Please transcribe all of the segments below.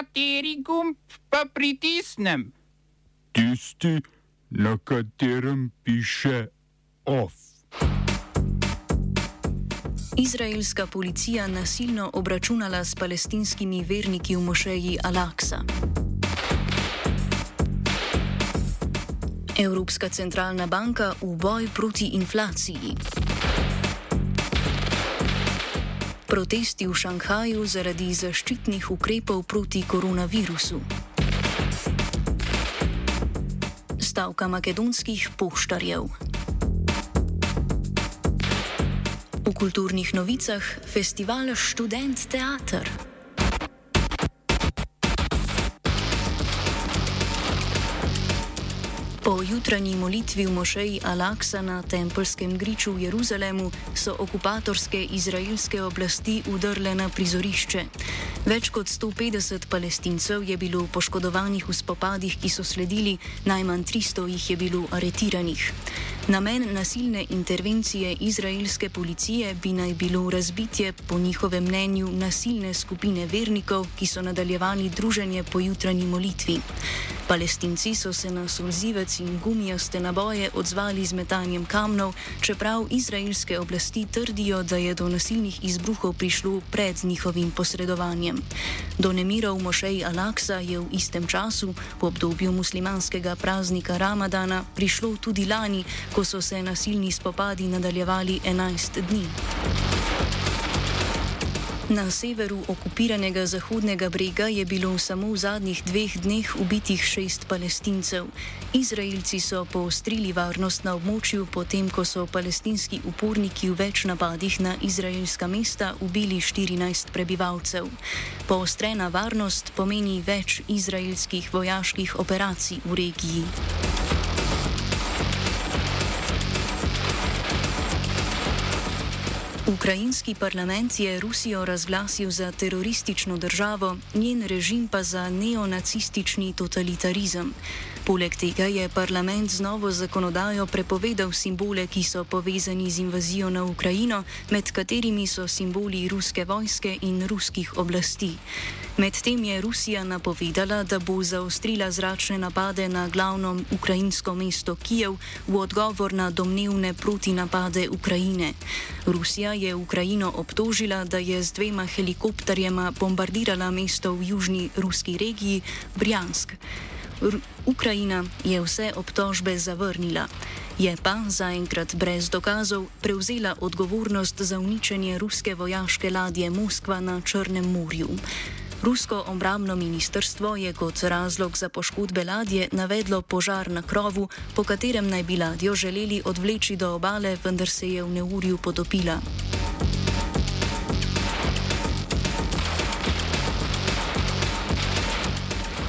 Kateri gumb pa pritisnem? Tisti, na katerem piše OF. Izraelska policija nasilno obračunala s palestinskimi verniki v mošeji Al-Aqsa. Evropska centralna banka v boj proti inflaciji. Protesti v Šanghaju zaradi zaščitnih ukrepov proti koronavirusu. Stavka makedonskih poštarjev. V kulturnih novicah festival Študent Teater. Po jutranji molitvi v mošeji Al-Aqsa na tempelskem griču v Jeruzalemu so okupatorske izraelske oblasti udrle na prizorišče. Več kot 150 palestincev je bilo poškodovanih v spopadih, ki so sledili, najmanj 300 jih je bilo aretiranih. Namen nasilne intervencije izraelske policije bi naj bilo razbitje, po njihovem mnenju, nasilne skupine vernikov, ki so nadaljevali druženje po jutranji molitvi. Palestinci so se na solzivec in gumijaste naboje odzvali z metanjem kamnov, čeprav izraelske oblasti trdijo, da je do nasilnih izbruhov prišlo pred njihovim posredovanjem. Do nemirov v mošeji Al-Aqsa je v istem času, v obdobju muslimanskega praznika Ramadana, prišlo tudi lani, ko so se nasilni spopadi nadaljevali 11 dni. Na severu okupiranega Zahodnega brega je bilo samo v zadnjih dveh dneh ubitih šest palestincev. Izraelci so poostrili varnost na območju, potem ko so palestinski uporniki v več napadih na izraelska mesta ubili 14 prebivalcev. Poostrena varnost pomeni več izraelskih vojaških operacij v regiji. Ukrajinski parlament je Rusijo razglasil za teroristično državo, njen režim pa za neonacistični totalitarizem. Poleg tega je parlament z novo zakonodajo prepovedal simbole, ki so povezani z invazijo na Ukrajino, med katerimi so simboli ruske vojske in ruskih oblasti. Medtem je Rusija napovedala, da bo zaostrila zračne napade na glavno ukrajinsko mesto Kijev v odgovor na domnevne protinapade Ukrajine. Rusija je Ukrajino obtožila, da je z dvema helikopterjema bombardirala mesto v južni ruski regiji Brjansk. R Ukrajina je vse obtožbe zavrnila. Je pa zaenkrat brez dokazov prevzela odgovornost za uničenje ruske vojaške ladje Moskva na Črnem morju. Rusko obrambno ministrstvo je kot razlog za poškodbe ladje navedlo požar na krovu, po katerem naj bi ladjo želeli odvleči do obale, vendar se je v neurju potopila.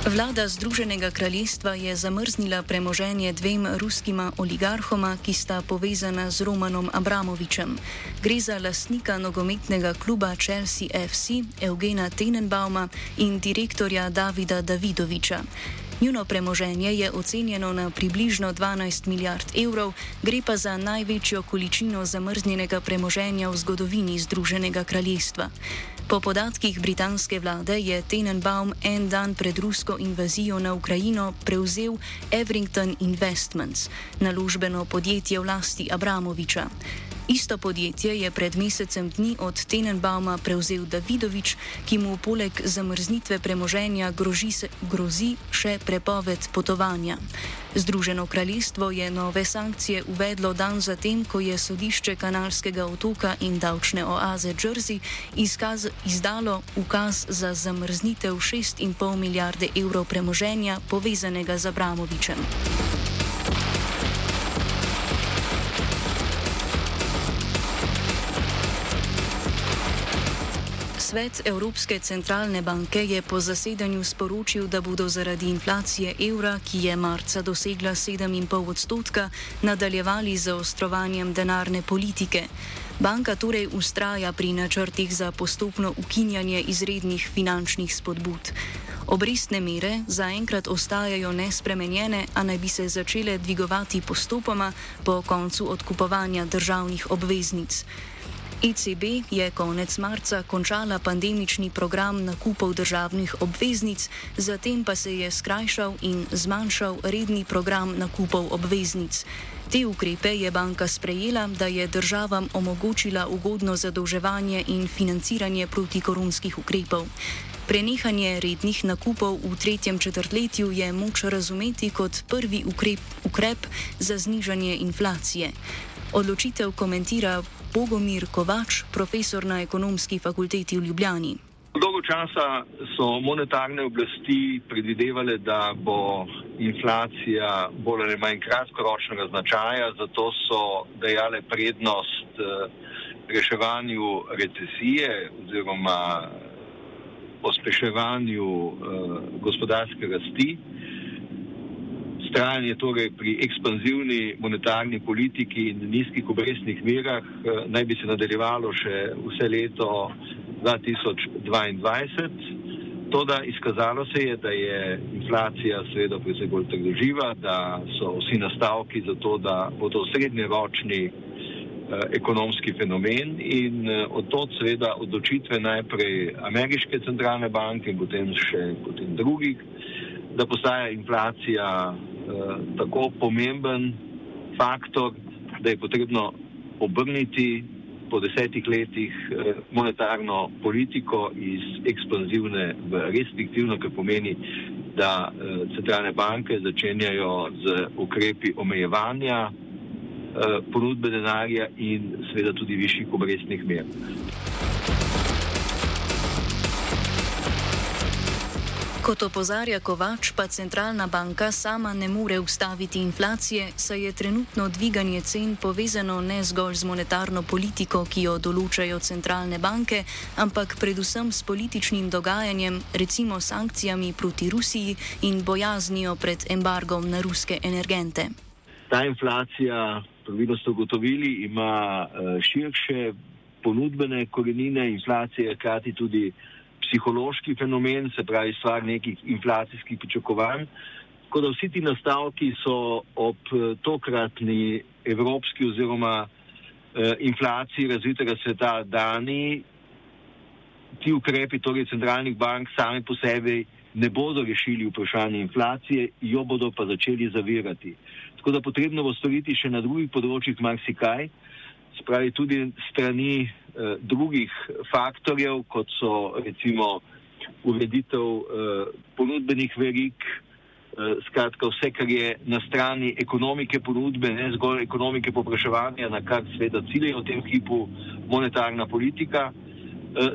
Vlada Združenega kraljestva je zamrznila premoženje dvem ruskima oligarhoma, ki sta povezana z Romanom Abramovičem. Gre za lastnika nogometnega kluba Chelsea FC Eugena Tenenbauma in direktorja Davida Davidoviča. Njuno premoženje je ocenjeno na približno 12 milijard evrov, gre pa za največjo količino zamrznjenega premoženja v zgodovini Združenega kraljestva. Po podatkih britanske vlade je Tenenbaum en dan pred rusko invazijo na Ukrajino prevzel Everington Investments, naložbeno podjetje v lasti Abramoviča. Isto podjetje je pred mesecem dni od Tenenbauma prevzel Davidovič, ki mu poleg zamrznitve premoženja groži, grozi še prepoved potovanja. Združeno kraljestvo je nove sankcije uvedlo dan zatem, ko je sodišče kanalskega otoka in davčne oaze Jersey izkaz, izdalo ukaz za zamrznitev 6,5 milijarde evrov premoženja povezanega z Abramovičem. Svet Evropske centralne banke je po zasedanju sporočil, da bodo zaradi inflacije evra, ki je marca dosegla 7,5 odstotka, nadaljevali z zaostrovanjem denarne politike. Banka torej ustraja pri načrtih za postopno ukinjanje izrednih finančnih spodbud. Obrestne mere zaenkrat ostajajo nespremenjene, a naj bi se začele dvigovati postopoma po koncu odkupovanja državnih obveznic. ECB je konec marca končala pandemični program nakupov državnih obveznic, zatem pa se je skrajšal in zmanjšal redni program nakupov obveznic. Te ukrepe je banka sprejela, da je državam omogočila ugodno zadolževanje in financiranje protikoronskih ukrepov. Prenehanje rednih nakupov v tretjem četrtletju je moč razumeti kot prvi ukrep, ukrep za znižanje inflacije. Odločitev komentira Bogomir Kovač, profesor na ekonomski fakulteti v Ljubljani. Dolgo časa so monetarne oblasti predvidevale, da bo inflacija bolj ali manj kratkoročnega značaja, zato so dejale prednost eh, reševanju recesije oziroma pospeševanju eh, gospodarske rasti trajanje torej pri ekspanzivni monetarni politiki in nizkih obrestnih merah eh, naj bi se nadaljevalo še vse leto 2022. Toda izkazalo se je, da je inflacija seveda predvsej bolj trdoživa, da so vsi nastavki za to, da bo to srednjeročni eh, ekonomski fenomen in eh, od to seveda odločitve najprej ameriške centralne banke in potem še potem drugih, da postaja inflacija tako pomemben faktor, da je potrebno obrniti po desetih letih eh, monetarno politiko iz ekspanzivne v restriktivno, kar pomeni, da eh, centralne banke začenjajo z ukrepi omejevanja ponudbe denarja in seveda tudi višjih obrestnih mer. Kot opozarja Kovač, pa centralna banka sama ne more ustaviti inflacije, saj je trenutno dviganje cen povezano ne zgolj z monetarno politiko, ki jo določajo centralne banke, ampak predvsem s političnim dogajanjem, recimo sankcijami proti Rusiji in bojaznijo pred embargom na ruske energente. Ta inflacija, pravilno ste ugotovili, ima eh, širše ponudbene korenine, inflacija je hkrati tudi psihološki fenomen, se pravi stvar nekih inflacijskih pričakovanj. Tako da vsi ti nastavki so ob eh, tokratni evropski oziroma eh, inflaciji razvitega sveta dani, ti ukrepi torej centralnih bank sami po sebi ne bodo rešili vprašanje inflacije, jo bodo pa začeli zavirati. Tako da potrebno bo storiti še na drugih področjih marsikaj, spravi tudi strani drugih faktorjev, kot so recimo ureditev eh, ponudbenih verik, eh, skratka vse, kar je na strani ekonomike ponudbe, ne zgolj ekonomike popraševanja, na kar seveda cilje v tem hipu monetarna politika,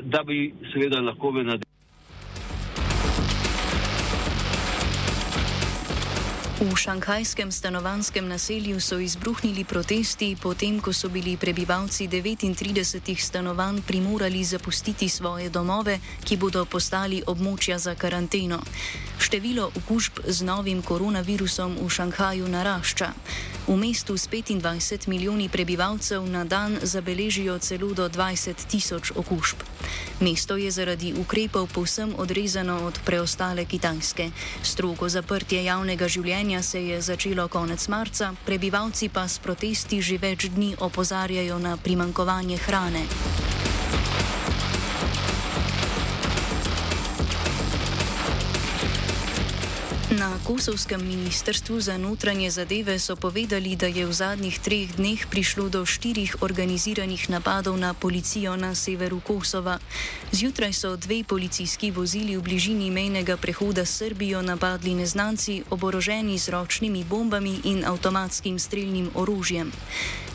da bi seveda lahko v nadaljevanju. V šanghajskem stanovanskem naselju so izbruhnili protesti, potem ko so bili prebivalci 39 stanovanj primorali zapustiti svoje domove, ki bodo postali območja za karanteno. Število okužb z novim koronavirusom v Šanghaju narašča. V mestu s 25 milijoni prebivalcev na dan zabeležijo celo do 20 tisoč okužb. Mesto je zaradi ukrepov povsem odrezano od preostale Kitajske. Strogo zaprtje javnega življenja se je začelo konec marca, prebivalci pa s protesti že več dni opozarjajo na primankovanje hrane. Na Kosovskem ministrstvu za notranje zadeve so povedali, da je v zadnjih treh dneh prišlo do štirih organiziranih napadov na policijo na severu Kosova. Zjutraj so dve policijski vozili v bližini mejnega prehoda s Srbijo napadli neznanci, oboroženi z ročnimi bombami in avtomatskim streljnim orožjem.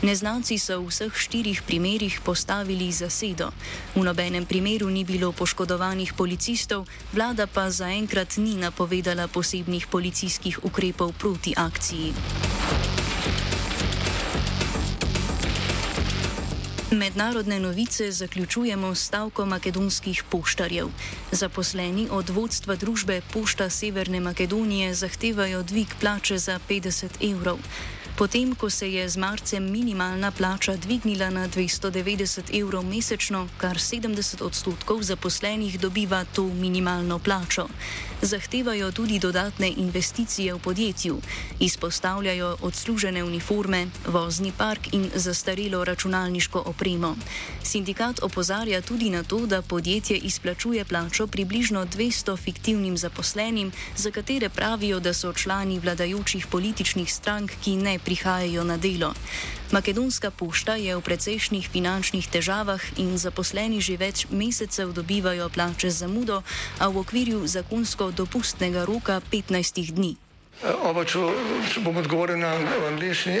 Neznanci so v vseh štirih primerjih postavili zasedo. V nobenem primeru ni bilo poškodovanih policistov, vlada pa zaenkrat ni napovedala posebnih posebnih policijskih ukrepov proti akciji. Mednarodne novice zaključujemo s stavko makedonskih poštarjev. Zaposleni od vodstva družbe Pošta Severne Makedonije zahtevajo dvig plače za 50 evrov. Potem, ko se je z marcem minimalna plača dvignila na 290 evrov mesečno, kar 70 odstotkov zaposlenih dobiva to minimalno plačo. Zahtevajo tudi dodatne investicije v podjetju, izpostavljajo odslužene uniforme, vozni park in zastarelo računalniško opremo. Sindikat opozarja tudi na to, da podjetje izplačuje plačo približno 200 fiktivnim zaposlenim, za katere pravijo, da so člani vladajočih političnih strank, ki ne prihajajo prihajajo na delo. Makedonska pošta je v precejšnjih finančnih težavah in zaposleni že več mesecev dobivajo plače za mudo, a v okviru zakonsko dopustnega roka 15 dni. Oba, če, če bom odgovoril na angliški.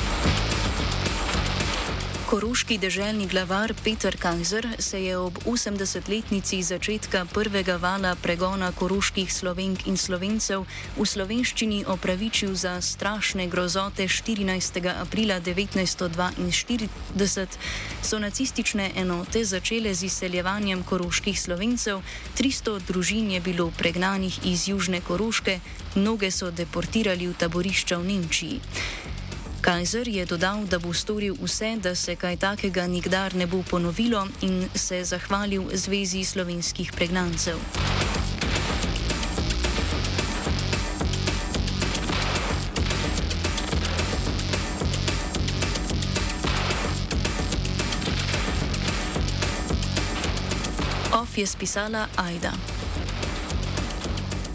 Koroški deželni glavar Peter Kajzer se je ob 80-letnici začetka prvega vala pregona koroških slovenk in slovencev v slovenščini opravičil za strašne grozote 14. aprila 1942, so nacistične enote začele z izseljevanjem koroških slovencev, 300 družin je bilo pregnanih iz Južne Koroške, mnoge so deportirali v taborišča v Nemčiji. Kajzer je dodal, da bo storil vse, da se kaj takega nikdar ne bo ponovilo in se zahvalil Zvezi slovenskih pregnancev. Of je spisala Aida.